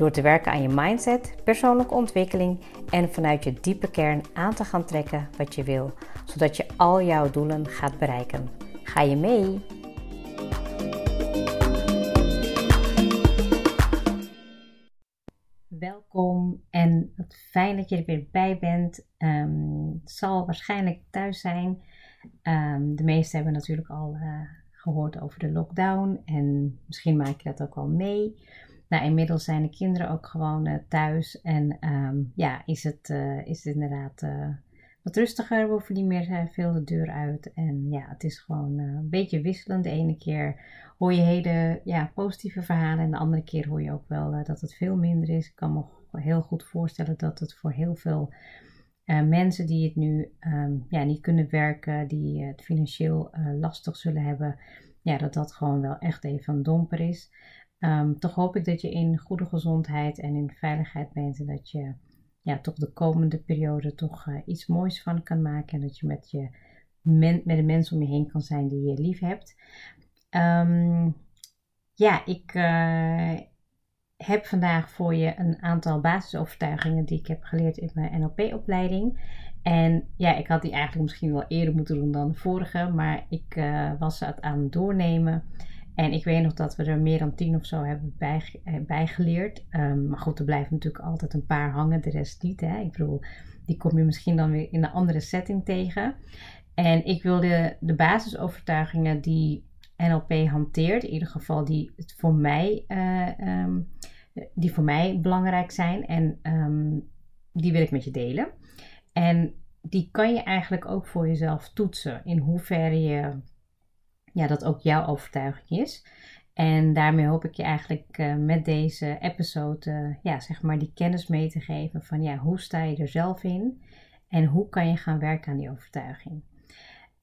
Door te werken aan je mindset, persoonlijke ontwikkeling en vanuit je diepe kern aan te gaan trekken wat je wil, zodat je al jouw doelen gaat bereiken. Ga je mee? Welkom en fijn dat je er weer bij bent. Het zal waarschijnlijk thuis zijn. Um, de meesten hebben natuurlijk al uh, gehoord over de lockdown en misschien maak je dat ook al mee. Nou, inmiddels zijn de kinderen ook gewoon uh, thuis en um, ja, is het, uh, is het inderdaad uh, wat rustiger. We hoeven niet meer veel de deur uit en ja, het is gewoon een beetje wisselend. De ene keer hoor je hele ja, positieve verhalen en de andere keer hoor je ook wel dat het veel minder is. Ik kan me heel goed voorstellen dat het voor heel veel mensen die het nu um, ja, niet kunnen werken, die het financieel lastig zullen hebben, ja, dat dat gewoon wel echt even een domper is. Um, toch hoop ik dat je in goede gezondheid en in veiligheid bent en dat je ja, toch de komende periode toch uh, iets moois van kan maken en dat je met, je met de mensen om je heen kan zijn die je lief hebt. Um, ja, ik uh, heb vandaag voor je een aantal basisovertuigingen die ik heb geleerd in mijn NLP-opleiding. En ja, ik had die eigenlijk misschien wel eerder moeten doen dan de vorige, maar ik uh, was het aan het doornemen. En ik weet nog dat we er meer dan tien of zo hebben bij, eh, bijgeleerd. Um, maar goed, er blijven natuurlijk altijd een paar hangen, de rest niet. Hè? Ik bedoel, die kom je misschien dan weer in een andere setting tegen. En ik wilde de basisovertuigingen die NLP hanteert, in ieder geval die voor mij, uh, um, die voor mij belangrijk zijn. En um, die wil ik met je delen. En die kan je eigenlijk ook voor jezelf toetsen. In hoeverre je ja, dat ook jouw overtuiging is. En daarmee hoop ik je eigenlijk uh, met deze episode, uh, ja, zeg maar, die kennis mee te geven van, ja, hoe sta je er zelf in en hoe kan je gaan werken aan die overtuiging.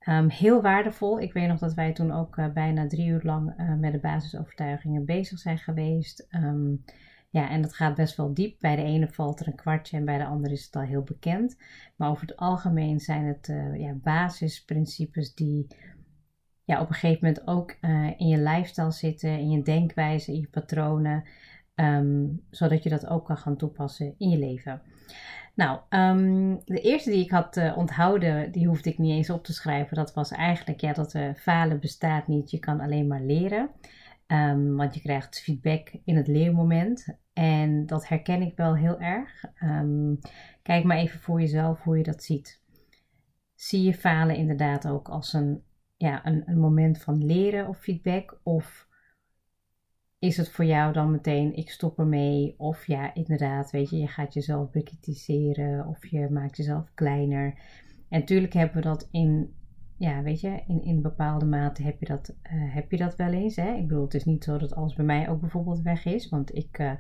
Um, heel waardevol. Ik weet nog dat wij toen ook uh, bijna drie uur lang met de basisovertuigingen bezig zijn geweest. Um, ja, en dat gaat best wel diep. Bij de ene valt er een kwartje en bij de andere is het al heel bekend. Maar over het algemeen zijn het ja, basisprincipes die ja, op een gegeven moment ook uh, in je lifestyle zitten, in je denkwijze, in je patronen, um, zodat je dat ook kan gaan toepassen in je leven. Nou, um, de eerste die ik had uh, onthouden, die hoefde ik niet eens op te schrijven. Dat was eigenlijk ja, dat uh, falen bestaat niet, je kan alleen maar leren. Um, want je krijgt feedback in het leermoment. En dat herken ik wel heel erg. kijk maar even voor jezelf hoe je dat ziet. Zie je falen inderdaad ook als een ja, een, een moment van leren of feedback? Of is het voor jou dan meteen ik stop ermee? Of ja, inderdaad, weet je, je gaat jezelf bekritiseren of je maakt jezelf kleiner. En natuurlijk hebben we dat in, ja, weet je, in, in bepaalde mate heb je dat, uh, heb je dat wel eens. Hè? Ik bedoel, het is niet zo dat alles bij mij ook bijvoorbeeld weg is, want ik uh,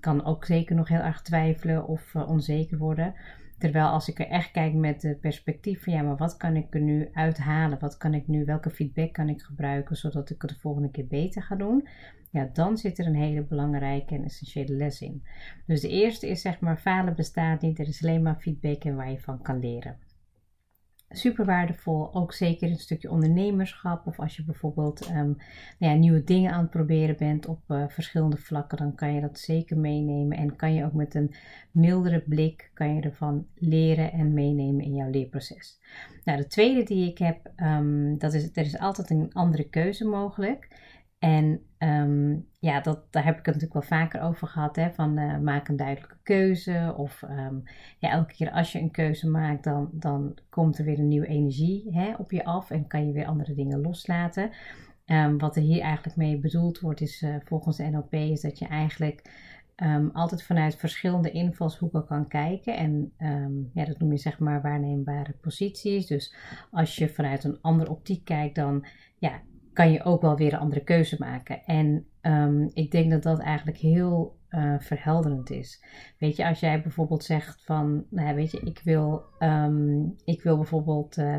kan ook zeker nog heel erg twijfelen of uh, onzeker worden. Terwijl als ik er echt kijk met het perspectief van ja, maar wat kan ik er nu uithalen? Wat kan ik nu, welke feedback kan ik gebruiken zodat ik het de volgende keer beter ga doen? Ja, dan zit er een hele belangrijke en essentiële les in. Dus de eerste is zeg maar, falen bestaat niet, er is alleen maar feedback en waar je van kan leren super waardevol. Ook zeker een stukje ondernemerschap. Of als je bijvoorbeeld um, nou ja, nieuwe dingen aan het proberen bent op uh, verschillende vlakken, dan kan je dat zeker meenemen. En kan je ook met een mildere blik kan je ervan leren en meenemen in jouw leerproces. Nou, de tweede die ik heb, um, dat is er is altijd een andere keuze mogelijk. En um, ja, dat, daar heb ik het natuurlijk wel vaker over gehad. Hè, van uh, maak een duidelijke keuze. Of um, ja, elke keer als je een keuze maakt, dan, dan komt er weer een nieuwe energie hè, op je af. En kan je weer andere dingen loslaten. Um, wat er hier eigenlijk mee bedoeld wordt, is uh, volgens de NLP, is dat je eigenlijk altijd vanuit verschillende invalshoeken kan kijken. En ja, dat noem je zeg maar waarneembare posities. Dus als je vanuit een andere optiek kijkt, dan ja, kan je ook wel weer een andere keuze maken. En um, ik denk dat dat eigenlijk heel uh, verhelderend is. Weet je, als jij bijvoorbeeld zegt van, nou weet je, ik wil, um, ik wil bijvoorbeeld uh,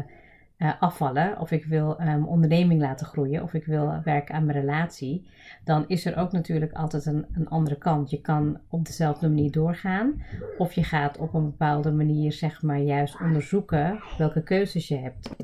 uh, afvallen of ik wil um, onderneming laten groeien of ik wil werken aan mijn relatie, dan is er ook natuurlijk altijd een, een andere kant. Je kan op dezelfde manier doorgaan of je gaat op een bepaalde manier, zeg maar, juist onderzoeken welke keuzes je hebt.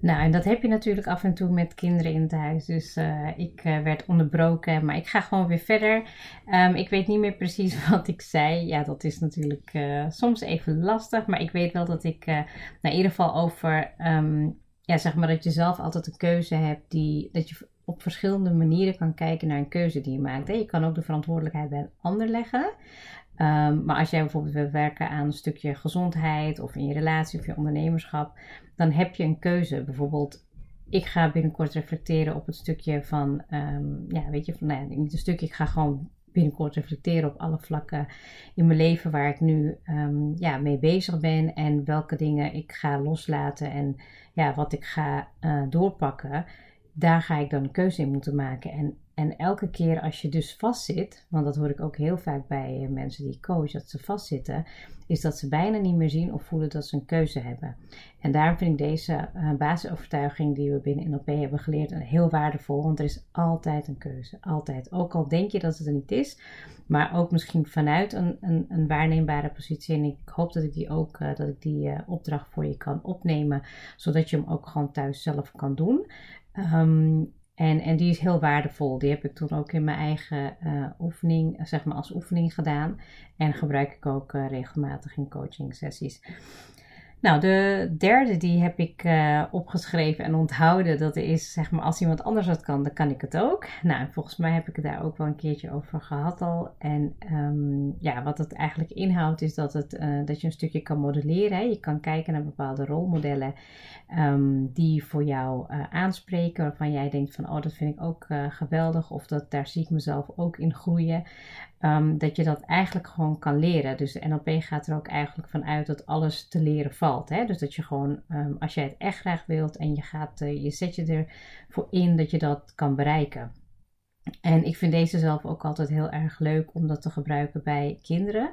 Nou, en dat heb je natuurlijk af en toe met kinderen in het huis. Dus uh, ik uh, werd onderbroken, maar ik ga gewoon weer verder. Um, ik weet niet meer precies wat ik zei. Ja, dat is natuurlijk uh, soms even lastig. Maar ik weet wel dat ik, nou, in ieder geval over, um, ja, zeg maar dat je zelf altijd een keuze hebt. Die, dat je op verschillende manieren kan kijken naar een keuze die je maakt. Je kan ook de verantwoordelijkheid bij een ander leggen. Um, maar als jij bijvoorbeeld wil werken aan een stukje gezondheid of in je relatie of je ondernemerschap, dan heb je een keuze. Bijvoorbeeld, ik ga binnenkort reflecteren op het stukje van, um, ja, weet je, van, nou niet een stukje, ik ga gewoon binnenkort reflecteren op alle vlakken in mijn leven waar ik nu um, ja, mee bezig ben en welke dingen ik ga loslaten en ja, wat ik ga uh, doorpakken. Daar ga ik dan een keuze in moeten maken. En en elke keer als je dus vastzit, want dat hoor ik ook heel vaak bij eh, mensen die coach, dat ze vastzitten, is dat ze bijna niet meer zien of voelen dat ze een keuze hebben. En daarom vind ik deze uh, basisovertuiging die we binnen NLP hebben geleerd heel waardevol, want er is altijd een keuze. Altijd. Ook al denk je dat het er niet is, maar ook misschien vanuit een, een, een waarneembare positie. En ik hoop dat ik die ook, uh, dat ik die opdracht voor je kan opnemen, zodat je hem ook gewoon thuis zelf kan doen. Um, en, en die is heel waardevol. Die heb ik toen ook in mijn eigen uh, oefening, zeg maar als oefening gedaan. En gebruik ik ook uh, regelmatig in coaching sessies. Nou, de derde die heb ik uh, opgeschreven en onthouden. Dat is, zeg maar, als iemand anders dat kan, dan kan ik het ook. Nou, volgens mij heb ik het daar ook wel een keertje over gehad al. En um, ja, wat het eigenlijk inhoudt, is dat, het, uh, dat je een stukje kan modelleren. Hè. Je kan kijken naar bepaalde rolmodellen um, die voor jou uh, aanspreken. Waarvan jij denkt van, oh, dat vind ik ook geweldig. Of dat, daar zie ik mezelf ook in groeien. Um, dat je dat eigenlijk gewoon kan leren. Dus de NLP gaat er ook eigenlijk vanuit dat alles te leren valt. Hè? Dus dat je gewoon, um, als jij het echt graag wilt en je, gaat, uh, je zet je ervoor in dat je dat kan bereiken. En ik vind deze zelf ook altijd heel erg leuk om dat te gebruiken bij kinderen.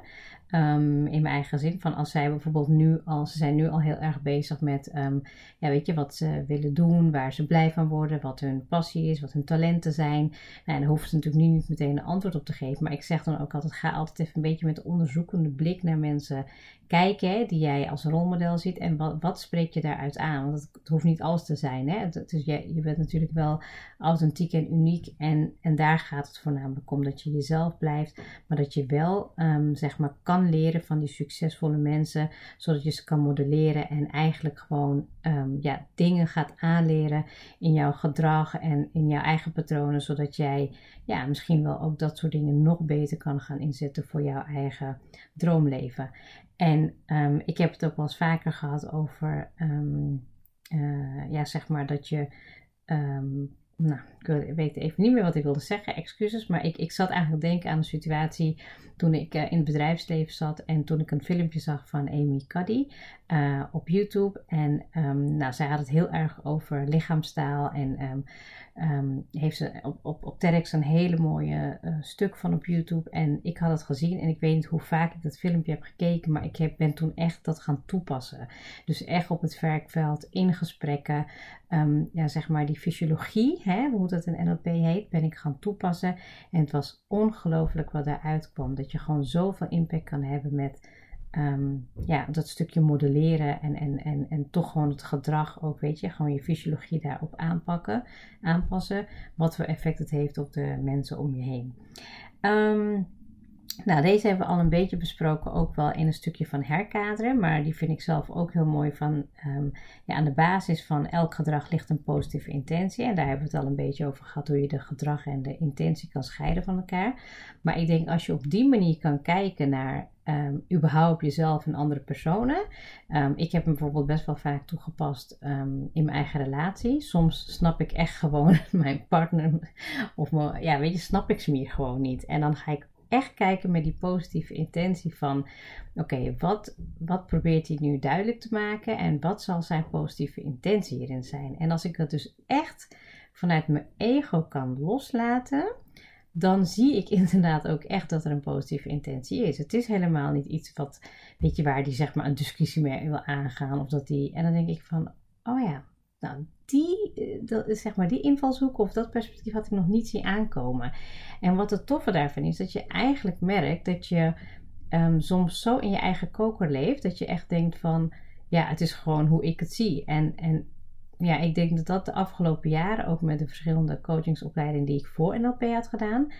Um, in mijn eigen zin. Van als zij bijvoorbeeld nu al, ze zijn nu al heel erg bezig met, um, ja, weet je, wat ze willen doen, waar ze blij van worden, wat hun passie is, wat hun talenten zijn. Nou, en daar hoeven ze natuurlijk nu niet meteen een antwoord op te geven. Maar ik zeg dan ook altijd, ga altijd even een beetje met onderzoekende blik naar mensen kijken, hè, die jij als rolmodel ziet. En wat, wat spreek je daaruit aan? Want het, hoeft niet alles te zijn. Hè? Het, dus je, je bent natuurlijk wel authentiek en uniek. En, en daar gaat het voornamelijk om dat je jezelf blijft. Maar dat je wel, um, zeg maar, kan leren van die succesvolle mensen, zodat je ze kan modelleren en eigenlijk gewoon um, ja, dingen gaat aanleren in jouw gedrag en in jouw eigen patronen, zodat jij ja, misschien wel ook dat soort dingen nog beter kan gaan inzetten voor jouw eigen droomleven. En um, ik heb het ook wel eens vaker gehad over, uh, ja, zeg maar dat je nou, ik weet even niet meer wat ik wilde zeggen, excuses. Maar ik, ik zat eigenlijk denken aan een situatie toen ik uh, in het bedrijfsleven zat en toen ik een filmpje zag van Amy Cuddy uh, op YouTube. En um, nou, zij had het heel erg over lichaamstaal en um, um, heeft ze op, op, op TEDx een hele mooie uh, stuk van op YouTube. En ik had het gezien en ik weet niet hoe vaak ik dat filmpje heb gekeken, maar ik heb, ben toen echt dat gaan toepassen. Dus echt op het werkveld, in gesprekken, um, ja, zeg maar die fysiologie, hè, hoe dat in NLP heet, ben ik gaan toepassen. En het was ongelooflijk wat daaruit kwam. Dat je gewoon zoveel impact kan hebben met um, ja, dat stukje modelleren en, en, en, en toch gewoon het gedrag ook, weet je, gewoon je fysiologie daarop aanpakken, aanpassen. Wat voor effect het heeft op de mensen om je heen. Um, nou, deze hebben we al een beetje besproken, ook wel in een stukje van herkaderen. Maar die vind ik zelf ook heel mooi van, um, ja, aan de basis van elk gedrag ligt een positieve intentie. En daar hebben we het al een beetje over gehad, hoe je de gedrag en de intentie kan scheiden van elkaar. Maar ik denk als je op die manier kan kijken naar um, überhaupt jezelf en andere personen. Um, ik heb hem bijvoorbeeld best wel vaak toegepast in mijn eigen relatie. Soms snap ik echt gewoon mijn partner, of ja, weet je, snap ik ze meer gewoon niet. En dan ga ik echt kijken met die positieve intentie van: oké, wat, wat probeert hij nu duidelijk te maken en wat zal zijn positieve intentie hierin zijn? En als ik dat dus echt vanuit mijn ego kan loslaten, dan zie ik inderdaad ook echt dat er een positieve intentie is. Het is helemaal niet iets wat, weet je, waar die zeg maar een discussie mee wil aangaan. Of dat die, en dan denk ik van, oh ja, nou, die, eh, dat, zeg maar, die invalshoek of dat perspectief had ik nog niet zien aankomen. En wat het toffe daarvan is, dat je eigenlijk merkt dat je um, soms zo in je eigen koker leeft, dat je echt denkt van, ja, het is gewoon hoe ik het zie. En, en ja, ik denk dat dat de afgelopen jaren, ook met de verschillende coachingsopleidingen die ik voor NLP had gedaan,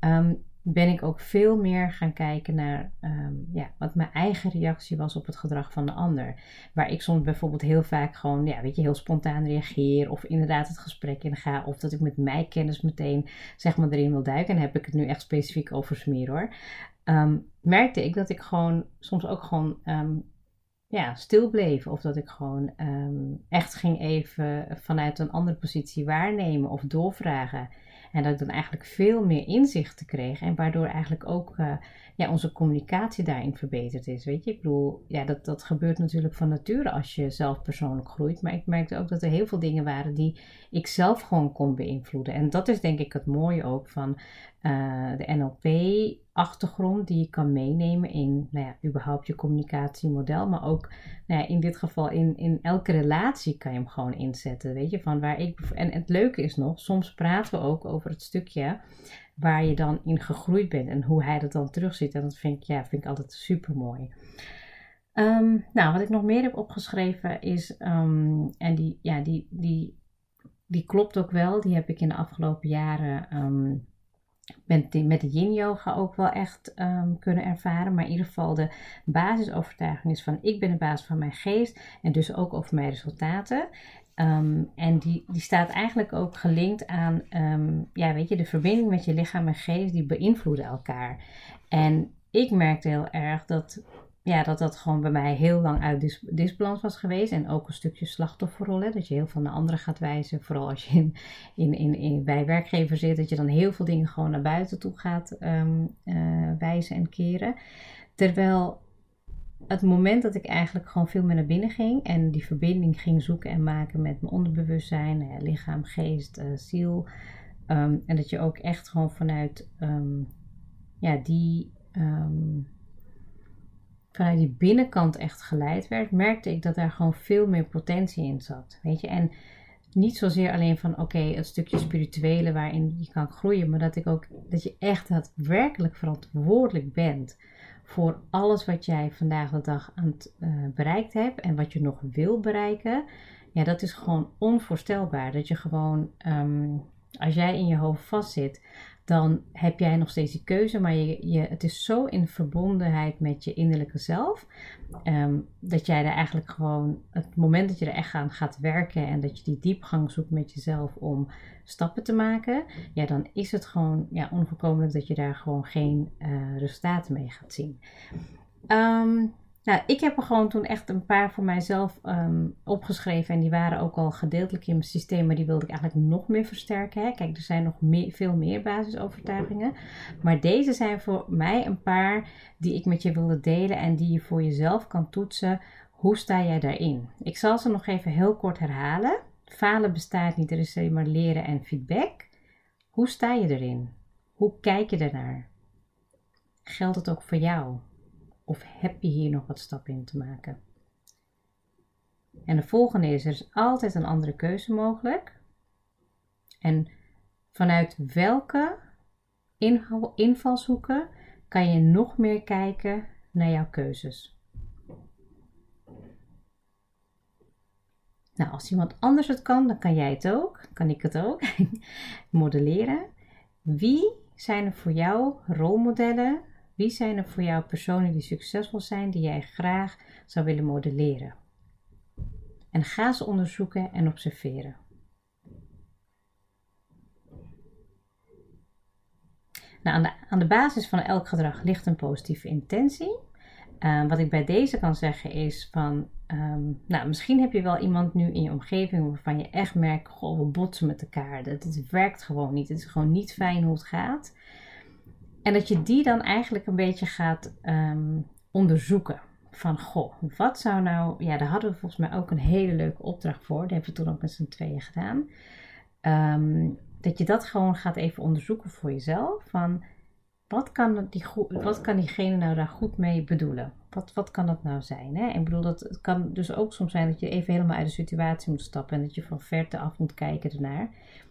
um, ben ik ook veel meer gaan kijken naar um, ja, wat mijn eigen reactie was op het gedrag van de ander. Waar ik soms bijvoorbeeld heel vaak gewoon, ja, weet je, heel spontaan reageer. Of inderdaad het gesprek in ga. Of dat ik met mijn kennis meteen, zeg maar, erin wil duiken. En heb ik het nu echt specifiek over smeer hoor. Um, merkte ik dat ik gewoon soms ook gewoon um, ja, stil bleef. Of dat ik gewoon echt ging even vanuit een andere positie waarnemen of doorvragen. En dat ik dan eigenlijk veel meer inzichten kreeg. En waardoor eigenlijk ook uh, ja, onze communicatie daarin verbeterd is. Weet je, ik bedoel, ja, dat, dat gebeurt natuurlijk van nature als je zelf persoonlijk groeit. Maar ik merkte ook dat er heel veel dingen waren die ik zelf gewoon kon beïnvloeden. En dat is denk ik het mooie ook van uh, de NLP-achtergrond die je kan meenemen in, nou ja, überhaupt je communicatiemodel, maar ook nou ja, in dit geval in, in elke relatie kan je hem gewoon inzetten, weet je, van waar ik, en het leuke is nog, soms praten we ook over het stukje waar je dan in gegroeid bent en hoe hij dat dan terugziet en dat vind ik, ja, vind ik altijd super mooi. Um, nou, wat ik nog meer heb opgeschreven is, um, en die, ja, die, die, die klopt ook wel, die heb ik in de afgelopen jaren um, met, met de yin yoga ook wel echt um, kunnen ervaren. Maar in ieder geval de basisovertuiging is van ik ben de baas van mijn geest en dus ook over mijn resultaten. Um, en die, die staat eigenlijk ook gelinkt aan, um, ja, weet je, de verbinding met je lichaam en geest, die beïnvloeden elkaar. En ik merkte heel erg dat ja, dat dat gewoon bij mij heel lang uit dis disbalans was geweest. En ook een stukje slachtofferrol. Hè, dat je heel veel naar anderen gaat wijzen. Vooral als je in, in, in, in, bij werkgever zit. Dat je dan heel veel dingen gewoon naar buiten toe gaat um, uh, wijzen en keren. Terwijl het moment dat ik eigenlijk gewoon veel meer naar binnen ging. En die verbinding ging zoeken en maken met mijn onderbewustzijn. Uh, lichaam, geest, uh, ziel. Um, en dat je ook echt gewoon vanuit um, ja, die vanuit die binnenkant echt geleid werd, merkte ik dat daar gewoon veel meer potentie in zat. Weet je, en niet zozeer alleen van oké, het stukje spirituele waarin je kan groeien, maar dat ik ook dat je echt daadwerkelijk verantwoordelijk bent voor alles wat jij vandaag de dag aan het uh, bereikt hebt en wat je nog wil bereiken. Ja, dat is gewoon onvoorstelbaar. Dat je gewoon, um, als jij in je hoofd vastzit, dan heb jij nog steeds die keuze, maar je, je, het is zo in verbondenheid met je innerlijke zelf, um, dat jij er eigenlijk gewoon, het moment dat je er echt aan gaat werken en dat je die diepgang zoekt met jezelf om stappen te maken, ja, dan is het gewoon ja, onvoorkomelijk dat je daar gewoon geen uh, resultaten mee gaat zien. Um, nou, ik heb er gewoon toen echt een paar voor mijzelf um, opgeschreven. En die waren ook al gedeeltelijk in mijn systeem. Maar die wilde ik eigenlijk nog meer versterken. Hè. Kijk, er zijn nog meer, veel meer basisovertuigingen. Maar deze zijn voor mij een paar die ik met je wilde delen. En die je voor jezelf kan toetsen. Hoe sta jij daarin? Ik zal ze nog even heel kort herhalen. Falen bestaat niet. Er is alleen maar leren en feedback. Hoe sta je erin? Hoe kijk je ernaar? Geldt het ook voor jou? Of heb je hier nog wat stappen in te maken? En de volgende is: er is altijd een andere keuze mogelijk. En vanuit welke invalshoeken kan je nog meer kijken naar jouw keuzes? Nou, als iemand anders het kan, dan kan jij het ook. Kan ik het ook. Modelleren. Wie zijn er voor jou rolmodellen wie zijn er voor jou personen die succesvol zijn, die jij graag zou willen modelleren? En ga ze onderzoeken en observeren. Nou, aan, de, aan de basis van elk gedrag ligt een positieve intentie. Uh, wat ik bij deze kan zeggen is van, um, nou, misschien heb je wel iemand nu in je omgeving waarvan je echt merkt, goh, we botsen met elkaar. Het werkt gewoon niet. Het is gewoon niet fijn hoe het gaat. En dat je die dan eigenlijk een beetje gaat um, onderzoeken. Van goh, wat zou nou. Ja, daar hadden we volgens mij ook een hele leuke opdracht voor. Dat hebben we toen ook met z'n tweeën gedaan. ehm, dat je dat gewoon gaat even onderzoeken voor jezelf. Van wat kan, die, wat kan diegene nou daar goed mee bedoelen? Wat, wat kan dat nou zijn? Hè? Ik bedoel, dat, het kan dus ook soms zijn dat je even helemaal uit de situatie moet stappen en dat je van verte af moet kijken ernaar.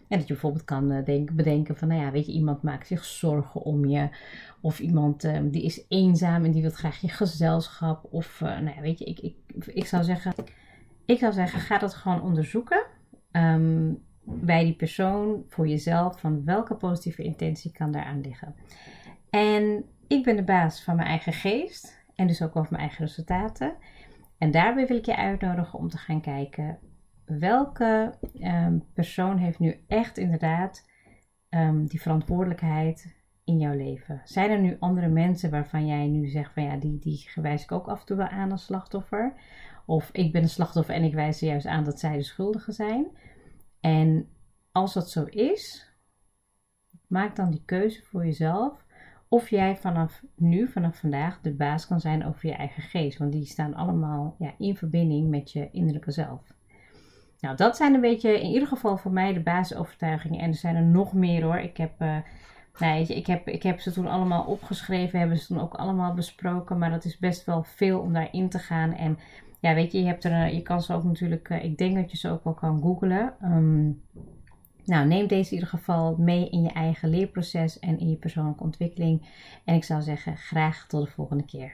En dat je bijvoorbeeld kan eh, denken, bedenken van, nou ja, weet je, iemand maakt zich zorgen om je. Of iemand ehm, die is eenzaam en die wil graag je gezelschap. Of, uh, nou ja, weet je, ik, ik, ik zou zeggen, ik zou zeggen, ga dat gewoon onderzoeken. Ehm, bij die persoon voor jezelf van welke positieve intentie kan daaraan liggen. En ik ben de baas van mijn eigen geest en dus ook over mijn eigen resultaten. En daarbij wil ik je uitnodigen om te gaan kijken welke ehm, persoon heeft nu echt inderdaad um, die verantwoordelijkheid in jouw leven. Zijn er nu andere mensen waarvan jij nu zegt van ja, die, die wijs ik ook af en toe wel aan als slachtoffer. Of ik ben een slachtoffer en ik wijs ze juist aan dat zij de schuldige zijn. En als dat zo is, maak dan die keuze voor jezelf of jij vanaf nu, vanaf vandaag, de baas kan zijn over je eigen geest. Want die staan allemaal ja, in verbinding met je innerlijke zelf. Nou, dat zijn een beetje in ieder geval voor mij de basisovertuigingen. En er zijn er nog meer hoor. Ik heb, uh, nou, ik, heb, ik heb ze toen allemaal opgeschreven, hebben ze toen ook allemaal besproken. Maar dat is best wel veel om daarin te gaan. En ja, weet je, je, hebt er, je kan ze ook natuurlijk, uh, ik denk dat je ze ook wel kan googlen. Um, nou, neem deze in ieder geval mee in je eigen leerproces en in je persoonlijke ontwikkeling. En ik zou zeggen, graag tot de volgende keer.